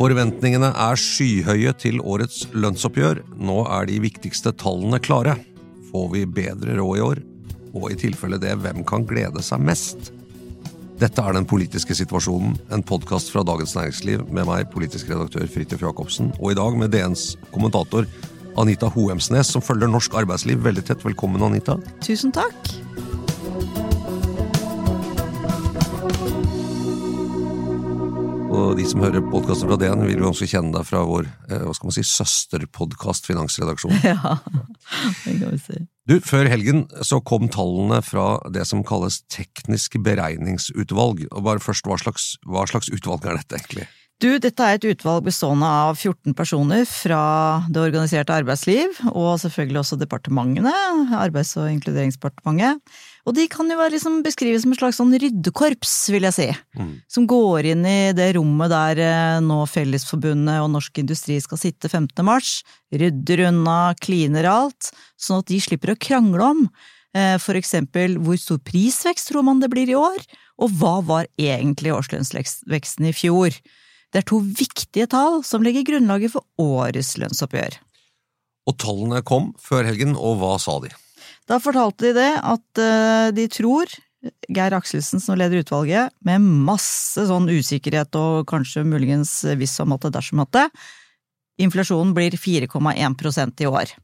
Forventningene er skyhøye til årets lønnsoppgjør. Nå er de viktigste tallene klare. Får vi bedre råd i år? Og i tilfelle det, hvem kan glede seg mest? Dette er Den politiske situasjonen, en podkast fra Dagens Næringsliv med meg, politisk redaktør Fridtjof Jacobsen, og i dag med DNs kommentator Anita Hoemsnes, som følger norsk arbeidsliv veldig tett. Velkommen, Anita. Tusen takk. Og de som hører podkaster fra DN, vil jo ganske kjenne deg fra vår eh, hva skal man si, søsterpodkast Finansredaksjonen. Ja, det kan vi si. Du, Før helgen så kom tallene fra det som kalles Teknisk beregningsutvalg. Og bare først, Hva slags, hva slags utvalg er dette, egentlig? Du, dette er et utvalg bestående av 14 personer fra det organiserte arbeidsliv, og selvfølgelig også departementene, Arbeids- og inkluderingsdepartementet. Og de kan jo være liksom beskrives som et slags sånn ryddekorps, vil jeg si. Som går inn i det rommet der eh, nå Fellesforbundet og Norsk Industri skal sitte 15. mars. Rydder unna, kliner alt, sånn at de slipper å krangle om eh, for eksempel hvor stor prisvekst tror man det blir i år, og hva var egentlig årslønnsveksten i fjor. Det er to viktige tall som legger grunnlaget for årets lønnsoppgjør. Og tallene kom før helgen, og hva sa de? Da fortalte de det at eh, de tror, Geir Akselsen som leder utvalget, med masse sånn usikkerhet og kanskje muligens hvis og måtte dersom at inflasjonen blir 4,1% i år.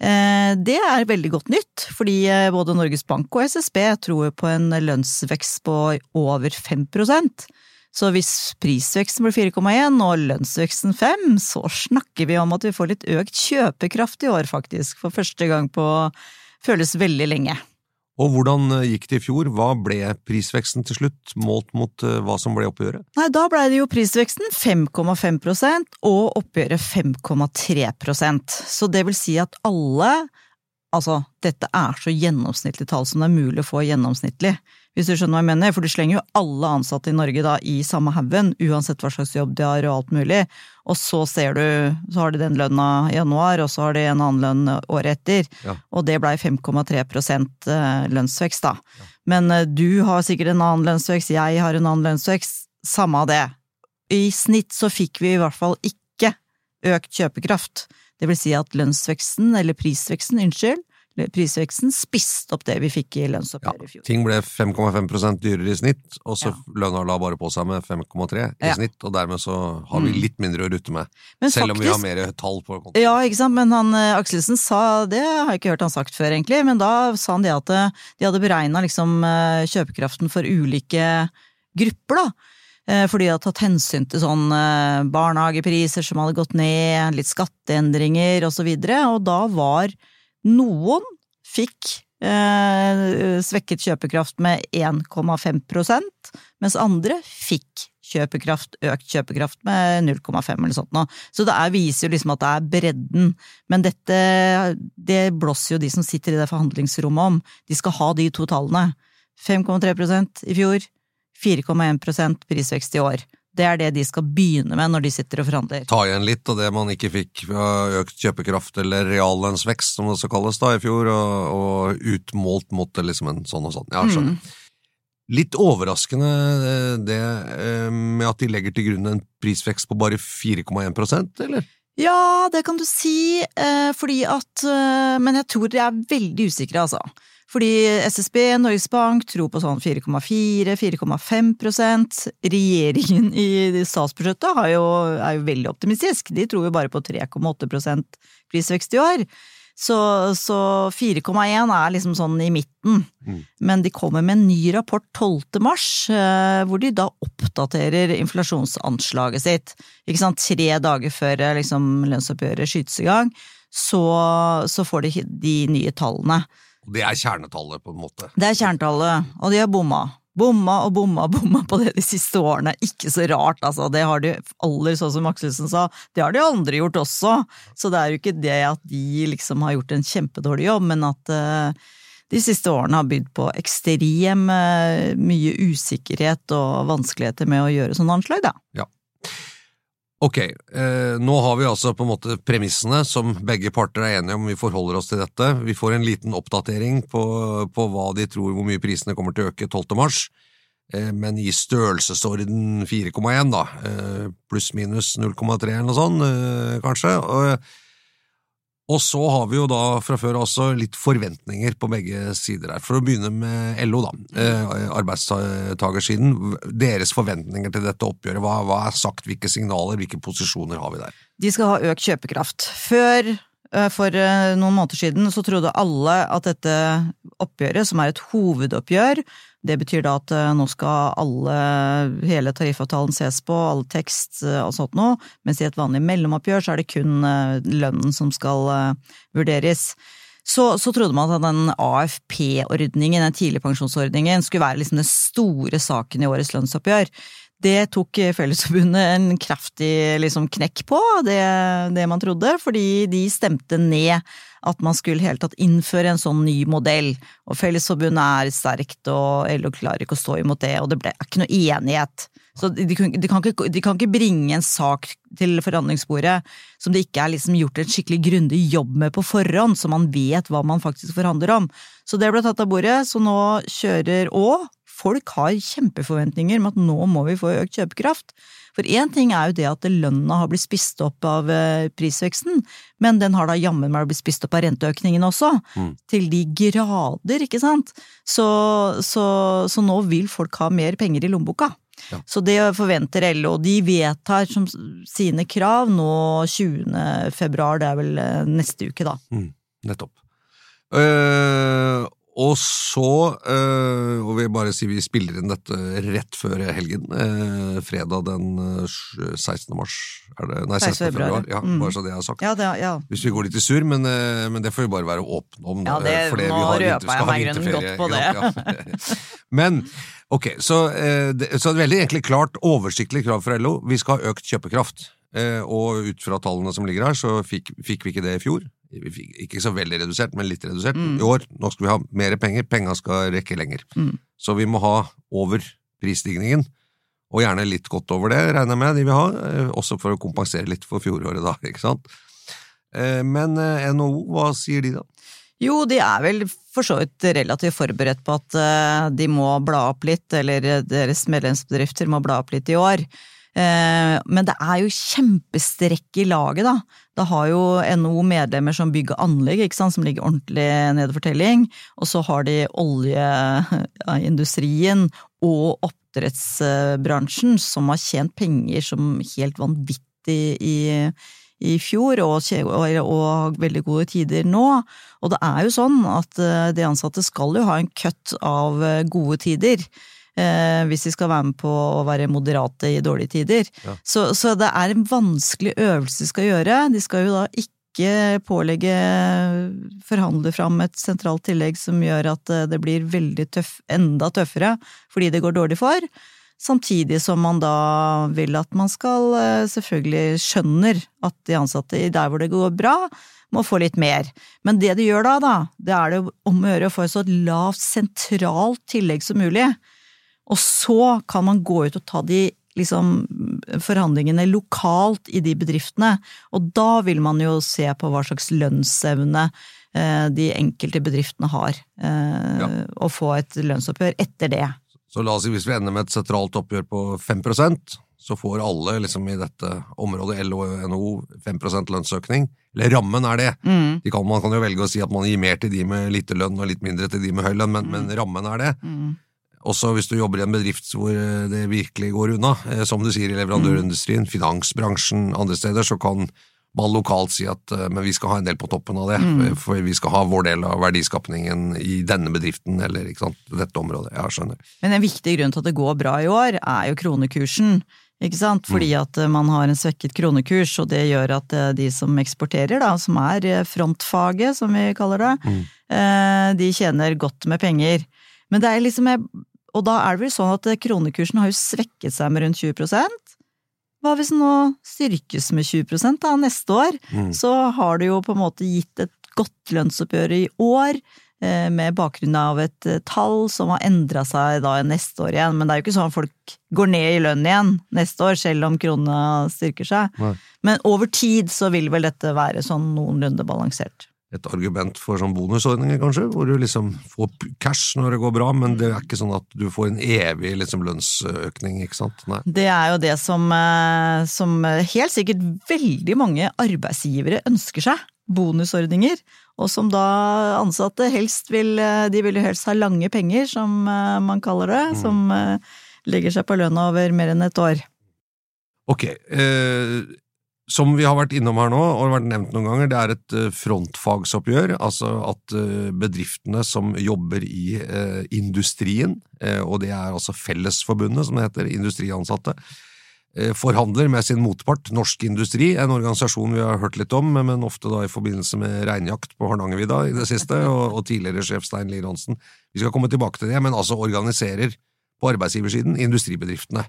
Eh, Det er veldig godt nytt, fordi eh, både Norges Bank og SSB tror på en lønnsvekst på over 5 Så hvis prisveksten blir 4,1 og lønnsveksten 5, så snakker vi om at vi får litt økt kjøpekraft i år, faktisk. For første gang på føles veldig lenge. Og hvordan eh, gikk det i fjor? Hva ble prisveksten til slutt, målt mot eh, hva som ble oppgjøret? Nei, da blei det jo prisveksten 5,5% og oppgjøret 5,3% Så det vil si at alle Altså, dette er så gjennomsnittlig tall som det er mulig å få gjennomsnittlig, hvis du skjønner hva jeg mener, for du slenger jo alle ansatte i Norge da i samme haugen, uansett hva slags jobb de har og alt mulig, og så ser du, så har de den lønna i januar, og så har de en annen lønn året etter, Ja. og det blei 5,3 eh, lønnsvekst da. Men eh, du har sikkert en annen lønnsvekst, jeg har en annen lønnsvekst, samme av det. I snitt så fikk vi i hvert fall ikke økt kjøpekraft. Det vil si at lønnsveksten, eller prisveksten, unnskyld, prisveksten spiste opp det vi fikk i Ja, lønnsoppgjøret i fjor. ting ble 5,5% dyrere i snitt, og så Ja. lønna la bare på seg med 5,3 i Ja. snitt, og dermed så har vi Mm. litt mindre å rutte med. Men Selv om vi har mer tall på kontoen. Ja, ikke sant, men han eh, Akselsen sa, det har jeg ikke hørt han sagt før egentlig, men da sa han det at eh, de hadde beregna liksom eh, kjøpekraften for ulike grupper, da. Eh, Fordi de hadde tatt hensyn til sånn eh, barnehagepriser som hadde gått ned, litt skatteendringer og så og da var noen fikk eh, svekket kjøpekraft med 1,5% mens andre fikk kjøpekraft, økt kjøpekraft med 0,5 eller sånt noe. Så det er, viser jo liksom at det er bredden. Men dette, det blåser jo de som sitter i det forhandlingsrommet om. De skal ha de to tallene. 5,3% i fjor, 4,1% prisvekst i år. Det er det de skal begynne med når de sitter og forhandler. Ta igjen litt av det man ikke fikk økt kjøpekraft eller reallønnsvekst, som det så kalles da, i fjor, og, og utmålt mot liksom en sånn og sånn. Ja, skjønner. Mm. Litt overraskende eh, det eh, med at de legger til grunn en prisvekst på bare 4,1% eller? Ja, det kan du si, eh, fordi at Men jeg tror de er veldig usikre, altså. Fordi SSB, Norges Bank, tror på sånn 4,4-4,5% Regjeringen i statsbudsjettet har jo, er jo veldig optimistisk. De tror jo bare på 3,8% prisvekst i år. Så, så 4,1 er liksom sånn i midten. Mm. Men de kommer med en ny rapport 12. mars, eh, hvor de da oppdaterer inflasjonsanslaget sitt. Ikke sant, tre dager før eh, liksom, lønnsoppgjøret skytes i gang. så, så får de de nye tallene. Det er kjernetallet, på en måte. Det er kjernetallet, og de har bomma. Bomma og bomma og bomma på det de siste årene. Ikke så rart, altså. Det har de aller, sånn som Akselsen sa, det har de andre gjort også. Så det er jo ikke det at de liksom har gjort en kjempedårlig jobb, men at uh, de siste årene har bydd på ekstrem uh, mye usikkerhet og vanskeligheter med å gjøre sånne anslag, da. Ja. Ok, eh, nå har vi altså på en måte premissene som begge parter er enige om, vi forholder oss til dette. Vi får en liten oppdatering på, på hva de tror hvor mye prisene kommer til å øke 12. mars, eh, men i størrelsesorden 4,1 da, eh, pluss-minus 0,3 eller noe sånt, eh, kanskje. Og, og så har vi jo da fra før også litt forventninger på begge sider her. For å begynne med LO, da. arbeidstakersiden. arbeidstagersiden. Deres forventninger til dette oppgjøret. Hva, hva, er sagt, hvilke signaler, hvilke posisjoner har vi der? De skal ha økt kjøpekraft. Før, eh, for eh, noen måneder siden, så trodde alle at dette oppgjøret, som er et hovedoppgjør, det betyr da at eh, nå skal alle, hele tariffavtalen ses på, all tekst og sånt noe, mens i et vanlig mellomoppgjør så er det kun lønnen som skal vurderes. Så, så trodde man at den AFP-ordningen, den tidligpensjonsordningen, skulle være liksom den store saken i årets lønnsoppgjør. Det tok Fellesforbundet en kraftig liksom, knekk på, det, det man trodde, fordi de stemte ned at man skulle helt tatt innføre en sånn ny modell. Og Fellesforbundet er sterkt, og LO klarer ikke å stå imot det, og det ble ikke noe enighet. Så de, de, kan ikke, de, kan ikke, bringe en sak til forhandlingsbordet som det ikke er liksom gjort en skikkelig grundig jobb med på forhånd, så man vet hva man faktisk forhandler om. Så det ble tatt av bordet, så nå kjører Og folk har kjempeforventninger med at nå må vi få økt kjøpekraft. For én ting er jo det at lønna har blitt spist opp av eh, prisveksten, men den har da jammen meg blitt spist opp av renteøkningen også. Mm. Til de grader, ikke sant. Så, så, så nå vil folk ha mer penger i lommeboka. Ja. Så det forventer LO. De vedtar som sine krav nå 20. februar, det er vel eh, neste uke, da. Mm, nettopp. Uh, og så øh, Og vi bare si vi spiller inn dette rett før helgen. Øh, fredag den 16. mars. Er det, nei, 16. februar. Ja, mm. Bare så det jeg har sagt. Ja, det, ja. Hvis vi går litt i surr, men, øh, men, det får vi bare være åpne om. Ja, det, nå røper jeg meg grunnen godt på det. Ja, men ok, så, det, så et veldig egentlig klart, oversiktlig krav fra LO. Vi skal ha økt kjøpekraft. Og ut fra tallene som ligger her, så fikk, fikk vi ikke det i fjor vi ikke så veldig redusert, men litt redusert. Mm. I år nå skal vi ha mer penger, penga skal rekke lenger. Mm. Så vi må ha over prisstigningen, og gjerne litt godt over det, regner jeg med de vil ha, eh, også for å kompensere litt for fjoråret, da, ikke sant. Eh, men eh, NHO, hva sier de da? Jo, de er vel for så vidt relativt forberedt på at de må bla opp litt, eller deres medlemsbedrifter må bla opp litt i år. Eh, men det er jo kjempestrekk i laget, da. Da har jo NHO medlemmer som bygg og anlegg, som ligger ordentlig nede for telling. Og så har de oljeindustrien og oppdrettsbransjen som har tjent penger som helt vanvittig i, i fjor, og, og, og, veldig gode tider nå. Og det er jo sånn at eh, de ansatte skal jo ha en cut av eh, gode tider eh, hvis de skal være med på å være moderate i dårlige tider. Ja. Så, så, det er en vanskelig øvelse de skal gjøre. De skal jo da ikke pålegge forhandle fram et sentralt tillegg som gjør at eh, det blir veldig tøff, enda tøffere fordi det går dårlig for. Samtidig som man da vil at man skal eh, selvfølgelig skjønner at de ansatte der hvor det går bra, må få litt mer. Men det de gjør da, da, det er det om å gjøre å få et så lavt sentralt tillegg som mulig. Og så kan man gå ut og ta de liksom, forhandlingene lokalt i de bedriftene, og da vil man jo se på hva slags lønnsevne eh, de enkelte bedriftene har, eh, ja. og få et lønnsoppgjør etter det. Så la oss si hvis vi ender med et sentralt oppgjør på 5% så får alle liksom, i dette området, LO og NHO, 5 lønnsøkning. Eller rammen er det. Mm. De kan, man kan jo velge å si at man gir mer til de med lite lønn og litt mindre til de med høy lønn, men, mm. men rammen er det. Mm. Også hvis du jobber i en bedrift hvor eh, det virkelig går unna, eh, som du sier i leverandørindustrien, finansbransjen, andre steder, så kan man lokalt si at eh, men vi skal ha en del på toppen av det, mm. for vi skal ha vår del av verdiskapningen i denne bedriften eller sant, dette området. Ja, skjønner. Men en viktig grunn til at det går bra i år, er jo kronekursen. Ikke sant? Fordi at man har en svekket kronekurs, og det gjør at de som eksporterer, da, som er frontfaget, som vi kaller det, mm. de tjener godt med penger. Men det er liksom Og da er det vel sånn at kronekursen har jo svekket seg med rundt 20 Hva hvis den nå styrkes med 20 da neste år? Så har det jo på en måte gitt et godt lønnsoppgjør i år, eh, med bakgrunn av et eh, tall som har endra seg da neste år igjen. Men det er jo ikke sånn at folk går ned i lønn igjen neste år, selv om krona styrker seg. Nei. Men over tid så vil vel dette være sånn noenlunde balansert. Et argument for sånn bonusordninger, kanskje, hvor du liksom får cash når det går bra, men det er ikke sånn at du får en evig liksom, lønnsøkning, ikke sant? Nei. Det er jo det som, eh, som helt sikkert veldig mange arbeidsgivere ønsker seg. Bonusordninger. Og som da ansatte helst vil eh, De vil jo helst ha lange penger, som eh, man kaller det. Som eh, legger seg på lønna over mer enn et år. Ok, eh, som vi har vært innom her nå, og har vært nevnt noen ganger, det er et eh, frontfagsoppgjør, altså at eh, bedriftene som jobber i eh, industrien, og det er altså Fellesforbundet, som det heter, industriansatte, forhandler med sin motpart, Norsk Industri, en organisasjon vi har hørt litt om, men ofte da i forbindelse med reinjakt på Hardangervidda i det siste, og, og tidligere sjef Stein Lier Hansen. Vi skal komme tilbake til det, men altså organiserer på arbeidsgiversiden industribedriftene.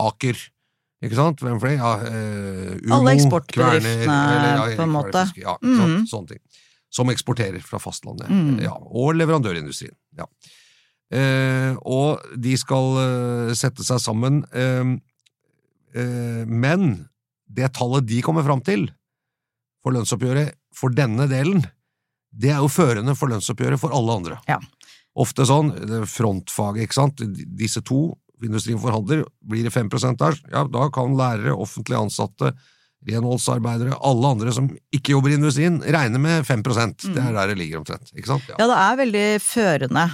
Aker, ikke sant? Hvem flere? Ja, eh, Umo, Alle eksportbedriftene, Kverner, ja, på en måte. Ja, mm? Mhm. Sånne ting. Som eksporterer fra fastlandet. Mm. Ja, og leverandørindustrien. Ja. Eh, og de skal eh, sette seg sammen, eh, eh, men det tallet de kommer fram til for lønnsoppgjøret for denne delen, det er jo førende for lønnsoppgjøret for alle andre. Ja. Ofte sånn, frontfaget, ikke sant, disse to, industrien forhandler, blir det 5 der, ja, da kan lærere, offentlig ansatte, renholdsarbeidere, alle andre som ikke jobber i industrien, regne med 5 Det er der det ligger omtrent, ikke sant? Ja, det er veldig førende.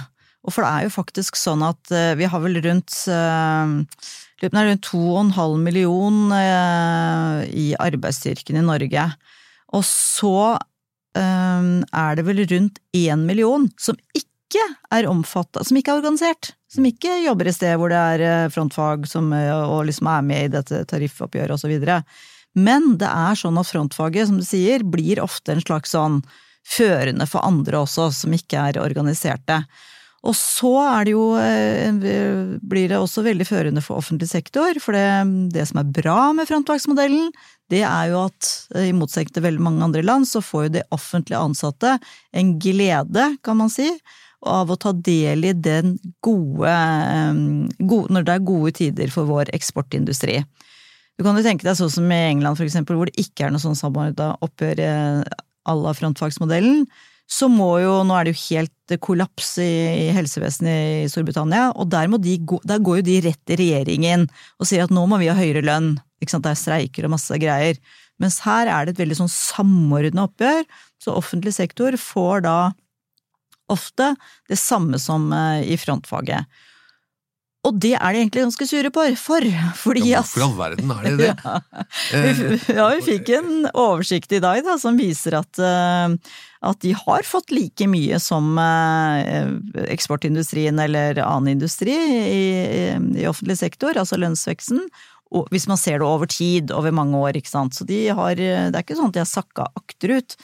Og for det er jo faktisk sånn at eh, vi har vel rundt eh, rundt 2,5 million eh, i arbeidsstyrken i Norge. Og så er det vel rundt 1 million som ikke er omfatta, som ikke er organisert. Som ikke jobber i sted hvor det er eh, frontfag som, eh, og liksom er med i dette tariffoppgjøret videre. Men det er sånn at frontfaget, som du sier, blir ofte en slags sånn førende for andre også, som ikke er organiserte. Og så er det jo, eh, blir det også veldig førende for offentlig sektor, for det, det som er bra med frontfagsmodellen, det er jo at i motsetning til veldig mange andre land, så får jo de offentlig ansatte en glede, kan man si, av å ta del i den gode, eh, gode Når det er gode tider for vår eksportindustri. Du kan jo tenke deg sånn som i England, for eksempel, hvor det ikke er noe sånn samordna oppgjør à la frontfagsmodellen. Så må jo, nå er det jo helt kollaps i, helsevesenet i Storbritannia, og der, de gå, der går jo de rett til regjeringen og sier at nå må vi ha høyere lønn. Ikke sant, det er streiker og masse greier. Mens her er det et veldig sånn samordna oppgjør, så offentlig sektor får da ofte det samme som eh, i frontfaget. Og det er de egentlig ganske sure på, for, fordi Ja, Hvorfor i all verden er det det? vi, ja, vi fikk en oversikt i dag da, som viser at, eh, at de har fått like mye som eh, eksportindustrien eller annen industri i, i, offentlig sektor, altså lønnsveksten. Og hvis man ser det over tid, over mange år, ikke sant. Så de har, det er ikke sånn at de har sakka akterut.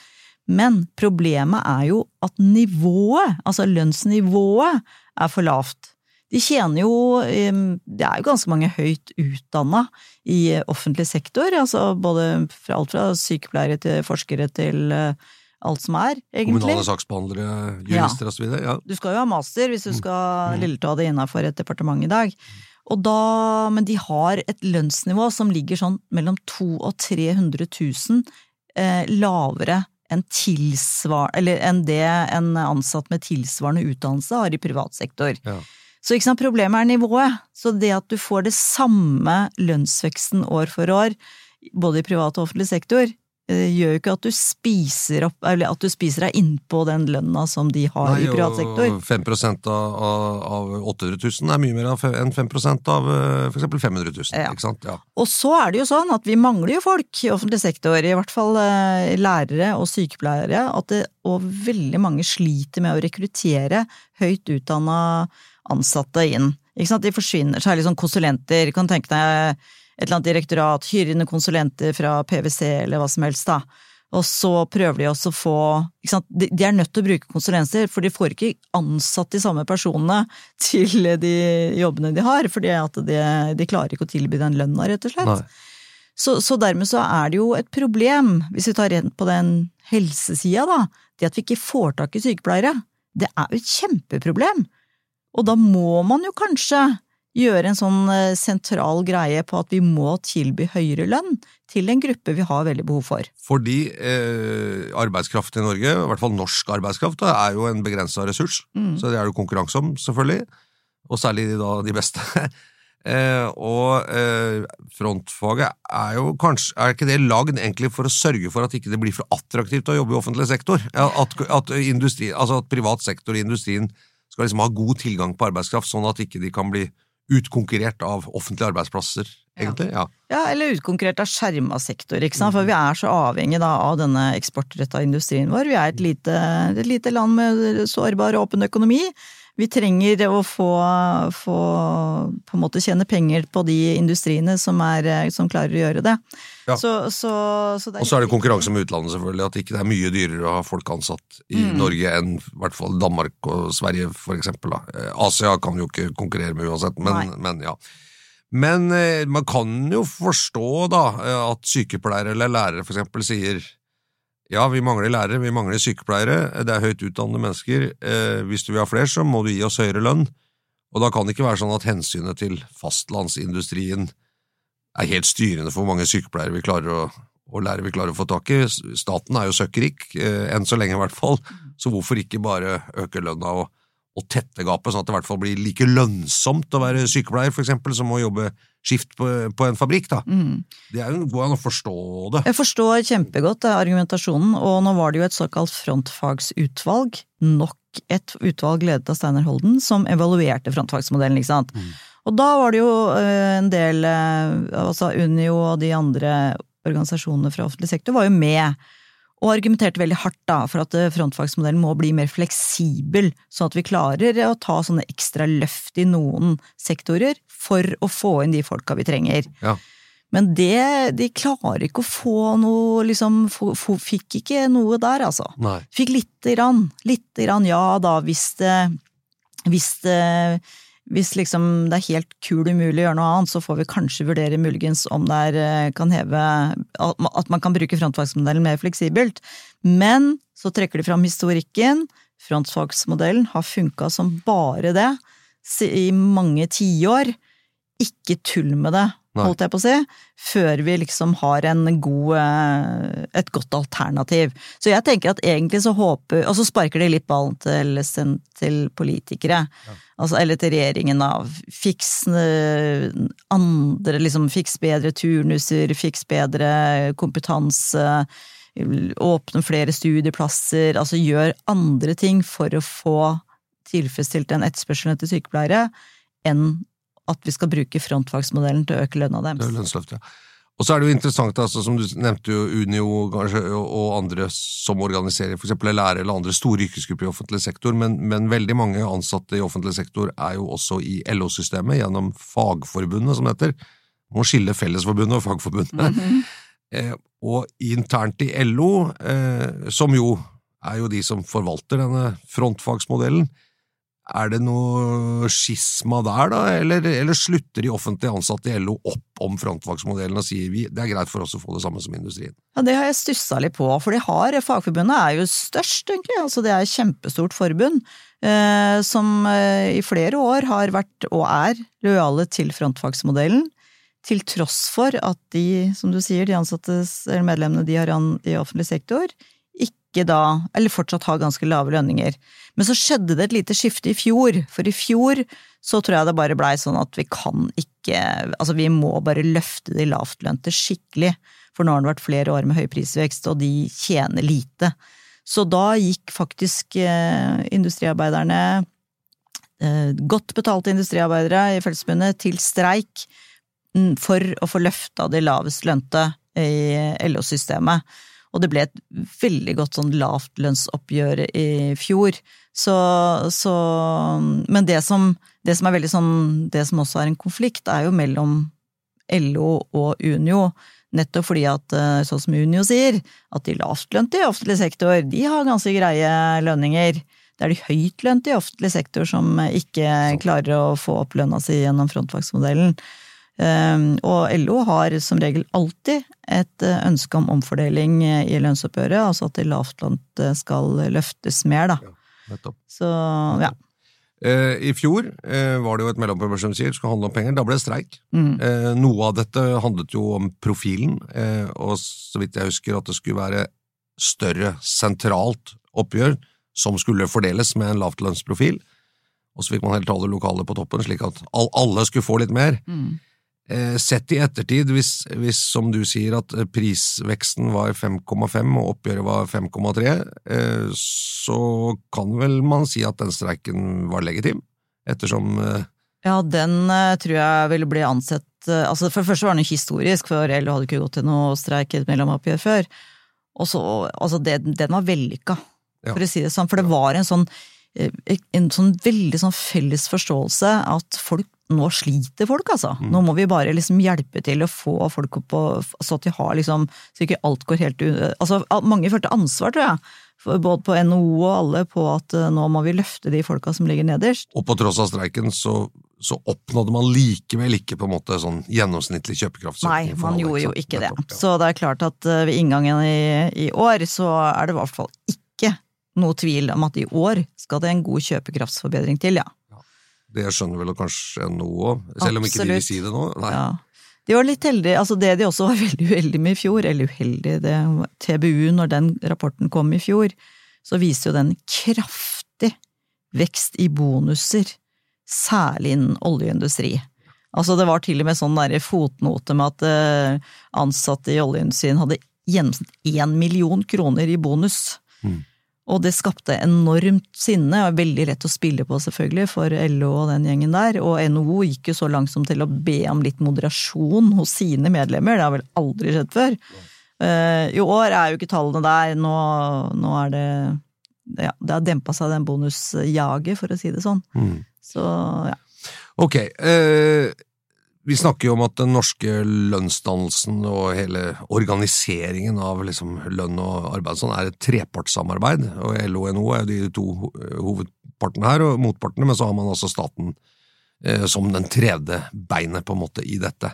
Men problemet er jo at nivået, altså lønnsnivået, er for lavt. De tjener jo eh, Det er jo ganske mange høyt utdanna i offentlig sektor, altså både fra alt fra sykepleiere til forskere til eh, alt som er, egentlig. Kommunale saksbehandlere, jurister så videre? Ja. Du skal jo ha master hvis du skal lilleta det innafor et departement i dag. Og da, men de har et lønnsnivå som ligger sånn mellom 200 og 300 000 eh, lavere enn enn det en ansatt med tilsvarende utdannelse har i privat sektor. Ja. Så sant, problemet er nivået. Så det at du får det samme lønnsveksten år for år, både i privat og offentlig sektor, eh, gjør jo ikke at du spiser opp, eller at du spiser deg innpå den lønna som de har i privat sektor. Nei, 5 av, av, av 800 000 er mye mer enn 5 av eh, for eksempel 500 000, Ja. ikke sant? Ja. Og så er det jo sånn at vi mangler jo folk i offentlig sektor, i hvert fall eh, lærere og sykepleiere, at det, og veldig mange sliter med å rekruttere høyt utdanna ansatte inn. Ikke sant? De forsvinner, særlig sånn konsulenter. Kan tenke deg et eller annet direktorat, hyrer inn konsulenter fra PwC eller hva som helst, da. Og så prøver de også å få de er nødt til å bruke konsulenter, for de får ikke ansatt de samme personene til de jobbene de har, fordi at de, de klarer ikke å tilby den lønna, rett og slett. Så, så dermed så er det jo et problem, hvis vi tar rent på den helsesida, da, det at vi ikke får tak i sykepleiere. Det er jo et kjempeproblem. Og da må man jo kanskje gjøre en sånn eh, sentral greie på at vi må tilby høyere lønn til en gruppe vi har veldig behov for. Fordi eh, arbeidskraft i Norge, i hvert fall norsk arbeidskraft, da, er jo en begrensa ressurs. Så det er det konkurranse om, selvfølgelig. Og særlig da de beste. eh, og eh, frontfaget er jo kanskje Er ikke det lagd egentlig for å sørge for at ikke det blir for attraktivt å jobbe i offentlig sektor? At, at, industri, altså at privat sektor i industrien skal liksom ha god tilgang på arbeidskraft, sånn at ikke de kan bli utkonkurrert av offentlige arbeidsplasser, egentlig? Ja. Ja, eller utkonkurrert av skjerma sektor, ikke sant. For vi er så avhengig da av denne eksportretta industrien vår. Vi er et lite, et lite land med sårbar og åpen økonomi. Vi trenger å få, få på en måte tjene penger på de industriene som, er, som klarer å gjøre det. Ja. Så, så, så det Og så er det konkurranse med utlandet, selvfølgelig. At ikke det er mye dyrere å ha folk ansatt i Norge enn i hvert fall Danmark og Sverige, for eksempel. Da. Eh, Asia kan jo ikke konkurrere med uansett, men, men ja. Men eh, man kan jo forstå da eh, at sykepleiere eller lærere for eksempel sier ja, vi mangler lærere, vi mangler sykepleiere, det er høyt utdannede mennesker, eh, hvis du vil ha flere, så må du gi oss høyere lønn. Og da kan det ikke være sånn at hensynet til fastlandsindustrien er helt styrende for hvor mange sykepleiere vi klarer å, og lærere vi klarer å få tak i. Staten er jo søkkrik, eh, enn så lenge i hvert fall, så hvorfor ikke bare øke lønna og, og tette gapet, sånn at det i hvert fall blir like lønnsomt å være sykepleier, for eksempel, som å jobbe skift på, på en fabrikk, da. Det er jo går an å forstå det. Jeg forstår kjempegodt eh, argumentasjonen, og nå var det jo et såkalt frontfagsutvalg, nok et utvalg ledet av Steinar Holden, som evaluerte frontfagsmodellen, ikke sant. Og da var det jo eh, en del, eh, altså Unio og de andre organisasjonene fra offentlig sektor var jo med, og argumenterte veldig hardt da for at eh, frontfagsmodellen må bli mer fleksibel, sånn at vi klarer å ta sånne ekstra løft i noen sektorer for å få inn de folka vi trenger. Ja. Men det, de klarer ikke å få noe, liksom, fikk ikke noe der, altså. Nei. Fikk lite grann, lite grann, ja da, hvis det, hvis det, hvis liksom det er helt kul umulig å gjøre noe annet, så får vi kanskje vurdere muligens om det er, eh, kan heve, at man kan bruke frontfagsmodellen mer fleksibelt. Men så trekker de fram historikken. Frontfagsmodellen har funka som bare det i mange tiår. Ikke tull med det, Nei. holdt jeg på å si, før vi liksom har en god, eh, et godt alternativ. Så jeg tenker at egentlig så håper Og så sparker de litt ballen til, til politikere. Altså, eller til regjeringen av fiks eh, andre, liksom fiks bedre turnuser, fiks bedre kompetanse, åpne flere studieplasser, altså gjør andre ting for å få tilfredsstilt den etterspørselen etter sykepleiere, enn at vi skal bruke frontfagsmodellen til å øke lønna Det er deres. lønnsløft, ja. Og så er det jo interessant, altså, som du nevnte jo Unio kanskje, og andre som organiserer eksempel lærere eller andre store yrkesgrupper i offentlig sektor, men, men veldig mange ansatte i offentlig sektor er jo også i LO-systemet gjennom Fagforbundet, som det heter. Man må skille Fellesforbundet og Fagforbundet. eh, og internt i LO, eh, som jo er jo de som forvalter denne frontfagsmodellen, er det noe skisma der, da, eller, eller slutter de offentlig ansatte i LO opp om frontfagsmodellen og sier vi, det er greit for oss å få det samme som industrien? Ja, det har jeg stussa litt på, for de har, Fagforbundet er jo størst, egentlig. Altså, det er et kjempestort forbund, eh, som eh, i flere år har vært, og er, lojale til frontfagsmodellen. Til tross for at de, som du sier, de ansattes, eller medlemmene de har an, i offentlig sektor, ikke da, eller fortsatt har ganske lave lønninger. Men så skjedde det et lite skifte i fjor, for i fjor så tror jeg det bare blei sånn at vi kan ikke, altså vi må bare løfte de lavtlønte skikkelig. For nå har det vært flere år med høy prisvekst, og de tjener lite. Så da gikk faktisk eh, industriarbeiderne, eh, godt betalte industriarbeidere i Fellesforbundet, til streik mm, for å få løfta de lavest lønte i LO-systemet. Og det ble et veldig godt sånn lavtlønnsoppgjør i fjor. Så, så Men det som, det som er veldig sånn Det som også er en konflikt, er jo mellom LO og Unio. Nettopp fordi at, eh, sånn som Unio sier, at de lavtlønte i offentlig sektor, de har ganske greie lønninger. Det er de høytlønte i offentlig sektor som ikke klarer å få opp lønna si gjennom frontfagsmodellen. Um, og LO har som regel alltid et eh, ønske om omfordeling i lønnsoppgjøret, altså at de lavtlønte skal løftes mer, da. Ja, Så ja. Eh, I fjor eh, var det jo et mellomoppgjør som sier, skulle handle om penger. Da ble det streik. Mm. noe av dette handlet jo om profilen, eh, og så vidt jeg husker at det skulle være større sentralt oppgjør som skulle fordeles med en lavtlønnsprofil. Og så fikk man helt alle lokale på toppen, slik at alle skulle få litt mer. Eh, sett i ettertid, hvis, hvis som du sier at eh, prisveksten var 5,5 og oppgjøret var 5,3, eh, så kan vel man si at den streiken var legitim, ettersom eh, Ja, den eh, tror jeg ville bli ansett eh, altså For det første var den ikke historisk, for LO hadde ikke gått til noe streik i et mellomoppgjør før. Og så, altså det, den var vellykka, for å si det sånn. For det var en sånn, eh, en sånn veldig sånn felles forståelse at folk nå sliter folk, altså. Nå må vi bare liksom hjelpe til å få folk opp og så at de har liksom Så ikke alt går helt u... Altså, mange følte ansvar, tror jeg. Både på NHO og alle på at eh, nå må vi løfte de folka som ligger nederst. Og på tross av streiken så, så oppnådde man likevel ikke på en måte sånn gjennomsnittlig kjøpekraftsøkning. Nei, man alle, gjorde jo ikke det. Nettopp, ja. Så det er klart at eh, ved inngangen i, i år, så er det i hvert fall ikke noe tvil om at i år skal det en god kjøpekraftsforbedring til, ja. Det skjønner vel kanskje NHO òg, selv om ikke de vil si det nå. Nei. ja. De var litt heldige, altså det de også var veldig uheldige med i fjor, eller uheldige, det TBU, når den rapporten kom i fjor, så viste jo den kraftig vekst i bonuser, særlig innen oljeindustri. Altså det var til og med sånn der fotnote med at eh, ansatte i oljeindustrien hadde gjennomsnitt én million kroner i bonus. Og det skapte enormt sinne, og veldig lett å spille på selvfølgelig for LO og den gjengen der. Og NHO gikk jo så langt som til å be om litt moderasjon hos sine medlemmer, det har vel aldri skjedd før. Eh, I år er jo ikke tallene der, nå, nå er det ja, det har dempa seg den bonusjaget, for å si det sånn. Så ja. Ok, eh, vi snakker jo om at den norske lønnsdannelsen og hele organiseringen av liksom lønn og arbeid sånn er et trepartssamarbeid, og LO og NHO er jo de to eh, hovedpartene her, og motpartene, men så har man altså staten eh, som den tredje beinet på en måte i dette.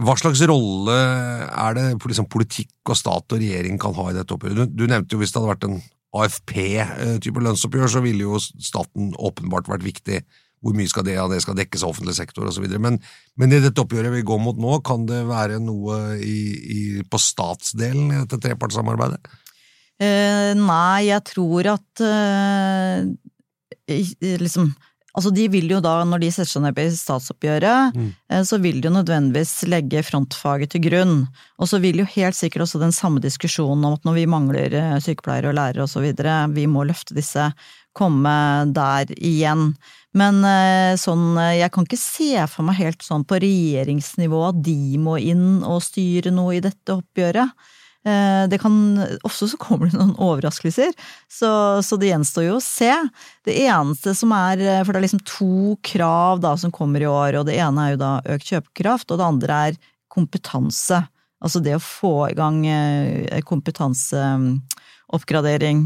Hva slags rolle er det liksom, politikk og stat og regjering kan ha i dette oppgjøret? Du, du nevnte jo hvis det hadde vært en AFP-type lønnsoppgjør, så ville jo staten åpenbart vært viktig. Hvor mye skal det av det skal dekkes av offentlig sektor osv. Men, men i dette oppgjøret vi går mot nå, kan det være noe i, i, på statsdelen i dette trepartssamarbeidet? Eh, nei, jeg tror at eh, liksom Altså, de vil jo da, når de setter seg ned i statsoppgjøret, mm. så vil de jo nødvendigvis legge frontfaget til grunn. Og så vil jo helt sikkert også den samme diskusjonen om at når vi mangler eh, sykepleiere og lærere videre, vi må løfte disse, komme der igjen. Men eh, sånn, eh, jeg kan ikke se for meg helt sånn på regjeringsnivå at de må inn og styre noe i dette oppgjøret. Eh, Det kan, ofte så kommer det noen overraskelser, så, så det gjenstår jo å se. Det eneste som er, for det er liksom to krav da som kommer i år, og det ene er jo da økt kjøpekraft, og det andre er kompetanse. Altså det å få i gang kompetanseoppgradering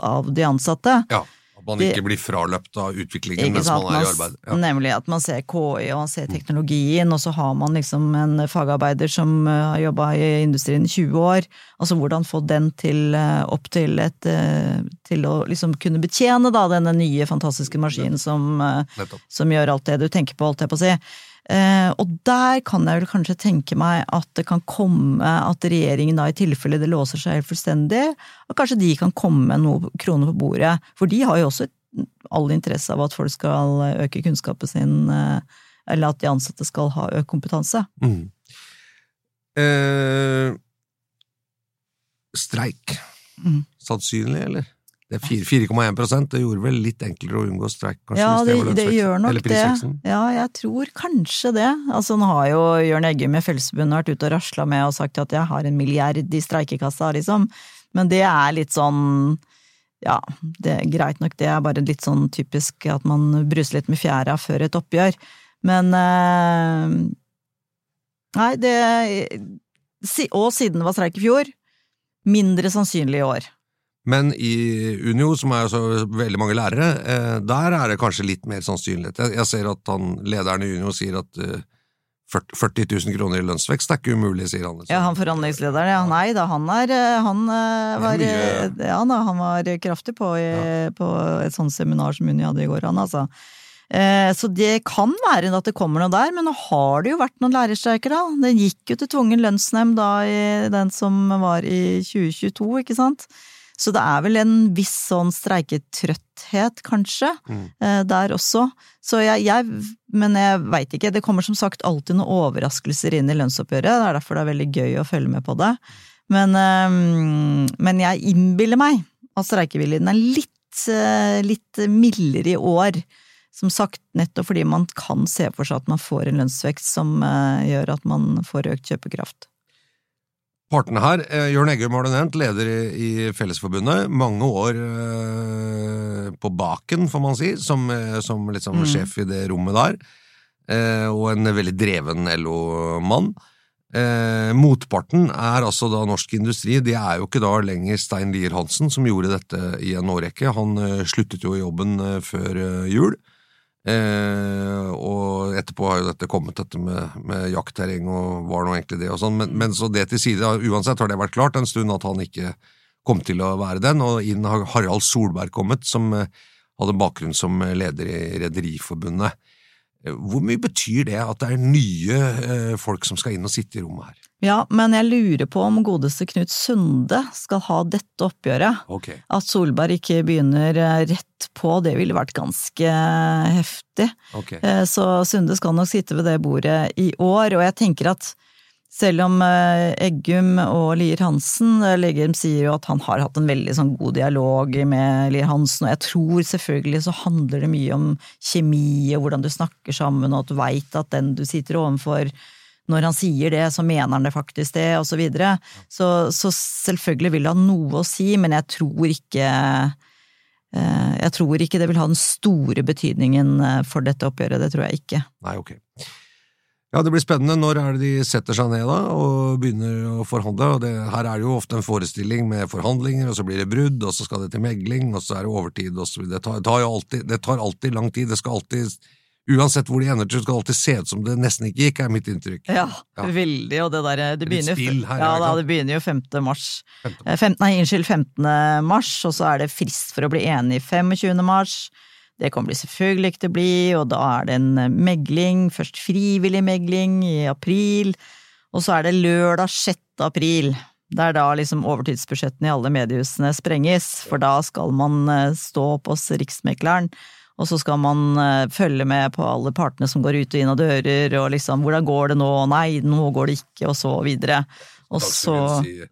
av de ansatte. Ja, man ikke blir fraløpt av utviklingen mens sant? man er i arbeid. Ja. Nemlig at man ser KI og man ser teknologien, og så har man liksom en fagarbeider som eh, har jobba i industrien i 20 år. Altså hvordan få den til, eh, opp til et eh, Til å liksom kunne betjene da denne nye, fantastiske maskinen som, som gjør alt det du tenker på, holdt jeg på å si. Eh, og der kan jeg vel kanskje tenke meg at det kan komme at regjeringen da i tilfelle det låser seg helt fullstendig, at kanskje de kan komme med noen kroner på bordet. For de har jo også all interesse av at folk skal øke kunnskapen sin, eh, eller at de ansatte skal ha økt kompetanse. Mm. Eh, streik. Mm. Sannsynlig, eller? Det er 4,1% Det gjorde vel litt enklere å unngå streik, kanskje? Ja, det, det lønnsveksten? gjør nok det. Ja, jeg tror kanskje det. Altså, nå har jo Jørn Eggum i Fellesforbundet vært ute og rasla med og sagt at jeg har en milliard i streikekassa, liksom. Men det er litt sånn ja, det er greit nok, det er bare litt sånn typisk at man bruser litt med fjæra før et oppgjør. Men eh, Nei, det Og siden det var streik i fjor, mindre sannsynlig i år. Men i Unio, som er så veldig mange lærere, eh, der er det kanskje litt mer sannsynlighet. Jeg, ser at han, lederen i Unio sier at eh, 40, 40 000 kroner i lønnsvekst er ikke umulig, sier han. Ja, han forhandlingslederen, ja. Nei da, han er eh, Han eh, var, eh, ja, da, han var kraftig på, i, på et sånt seminar som Unio hadde i går, han altså. Eh, Så det kan være at det kommer noe der, men nå har det jo vært noen lærerstreiker, da. Det gikk jo til tvungen lønnsnemnd da i den som var i 2022, ikke sant. Så det er vel en viss sånn streiketrøtthet, kanskje, mm. der også. Så jeg, jeg Men jeg veit ikke. Det kommer som sagt alltid noen overraskelser inn i lønnsoppgjøret. Det er derfor det er veldig gøy å følge med på det. Men, eh, men jeg innbiller meg at streikeviljen er litt, eh, litt mildere i år. Som sagt, nettopp fordi man kan se for seg at man får en lønnsvekst som eh, gjør at man får økt kjøpekraft. Partene her, eh, Jørn Eggum har du nevnt, leder i, i Fellesforbundet. Mange år eh, på baken, får man si, som, eh, som liksom sjef i det rommet der. Eh, og en veldig dreven LO-mann. Eh, motparten er altså da Norsk Industri. Det er jo ikke da lenger Stein Lier Hansen, som gjorde dette i en årrekke. Han sluttet jo i jobben før jul. Eh, og etterpå har jo dette kommet, dette med, med jaktterreng og var nå egentlig det og sånn, men, men så det til side, uansett har det vært klart en stund at han ikke kom til å være den, og inn har Harald Solberg kommet, som eh, hadde bakgrunn som leder i Rederiforbundet. Eh, Hvor mye betyr det at det er nye eh, folk som skal inn og sitte i rommet her? Ja, men jeg lurer på om godeste Knut Sunde skal ha dette oppgjøret. Okay. At Solberg ikke begynner eh, rett på, det ville vært ganske eh, heftig. ok. Eh, Så Sunde skal nok sitte ved det bordet i år, og jeg tenker at selv om Eggum og Lier Hansen Leggum sier jo at han har hatt en veldig sånn god dialog med Lier Hansen, og jeg tror selvfølgelig så handler det mye om kjemi og hvordan du snakker sammen, og at du veit at den du sitter overfor når han sier det, så mener han det faktisk det, og så videre. Så, så selvfølgelig vil det ha noe å si, men jeg tror ikke eh, Jeg tror ikke det vil ha den store betydningen eh, for dette oppgjøret, det tror jeg ikke. Nei, ok. Ja, det blir spennende. Når er det de setter seg ned da, og begynner å forhandle? Og det, her er det jo ofte en forestilling med forhandlinger, og så blir det brudd, og så skal det til megling, og så er det overtid, og så videre. Det tar, det alltid, det tar alltid lang tid. Det skal alltid Uansett hvor de ender til, skal det alltid se ut som det nesten ikke gikk, er mitt inntrykk. Ja, Ja. veldig, og det der Det litt begynner, jo- spill her, ja, det det begynner jo 5. mars. 15. Eh, fem- nei, unnskyld, 15. mars, og så er det frist for å bli enig 25. mars. Det kommer det selvfølgelig ikke til å bli, og da er det en eh, megling, først frivillig megling i april, og så er det lørdag 6. april. Det er da liksom overtidsbudsjettene i alle mediehusene sprenges, for da skal man eh, stå opp hos Riksmekleren, og så skal man eh, følge med på alle partene som går ut og inn av dører, og liksom hvordan går det nå, nei, nå går det ikke, og så videre. Og så.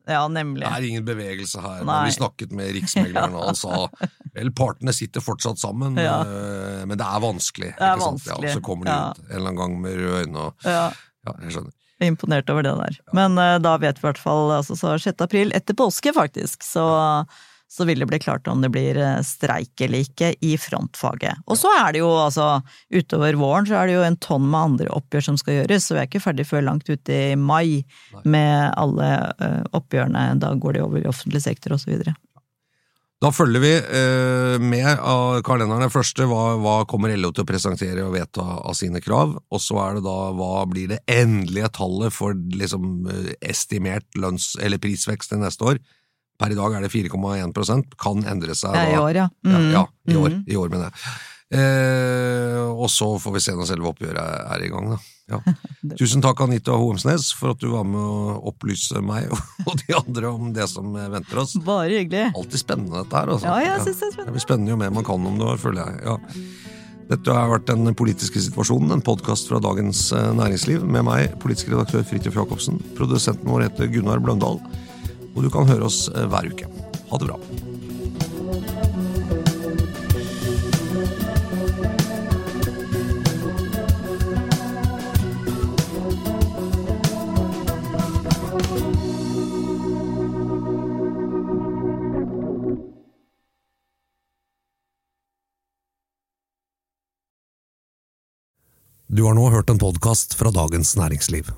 Ja, nemlig. Det er ingen bevegelse her. Nei. Men vi snakket med riksmegleren, og han sa vel, partene sitter fortsatt sammen, Ja. eh, men det er vanskelig. Det er? Ja, vanskelig, og så kommer de ja. ut en eller annen gang med røde øyne og Ja. Ja, jeg skjønner. Jeg er imponert over det der. Men uh, da vet vi i hvert fall altså, så 6. april, etter påske faktisk, så, så vil det bli klart om det blir eh, streik eller ikke i frontfaget. Og så er det jo altså, utover våren så er det jo en tonn med andre oppgjør som skal gjøres, så vi er ikke ferdig før langt ute i mai med alle eh, oppgjørene. Da går det over i offentlig sektor videre. Da følger vi eh, med av kalenderen. Det første hva, hva kommer LO til å presentere og vedta av sine krav, og så er det da hva blir det endelige tallet for liksom estimert lønns- eller prisvekst til neste år. Per i dag er det 4,1% kan endre seg Ja, da. i år, ja. Ja, Mm. ja i år, Mm. i år mener jeg. Eh, og så får vi se når selve oppgjøret er, er i gang. Da. Ja. Tusen takk, Anita Hoemsnes, for at du var med å opplyse meg og de andre om det som venter oss. Bare hyggelig. Alltid spennende dette her. Altså. Ja, jeg synes det er spennende. Det blir spennende jo mer man kan om det, føler jeg. Ja. Dette har vært Den politiske situasjonen, en podkast fra Dagens eh, Næringsliv med meg, politisk redaktør Fridtjof Jacobsen. Produsenten vår heter Gunnar Bløndal, og du kan høre oss eh, hver uke. Ha det bra. Du har nå hørt en podkast fra Dagens Næringsliv.